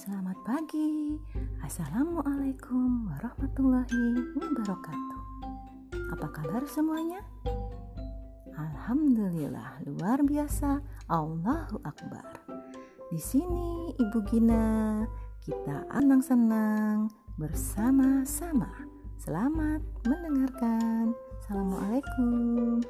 Selamat pagi. Assalamualaikum warahmatullahi wabarakatuh. Apa kabar semuanya? Alhamdulillah, luar biasa. Allahu Akbar. Di sini Ibu Gina, kita senang-senang bersama-sama. Selamat mendengarkan. Assalamualaikum.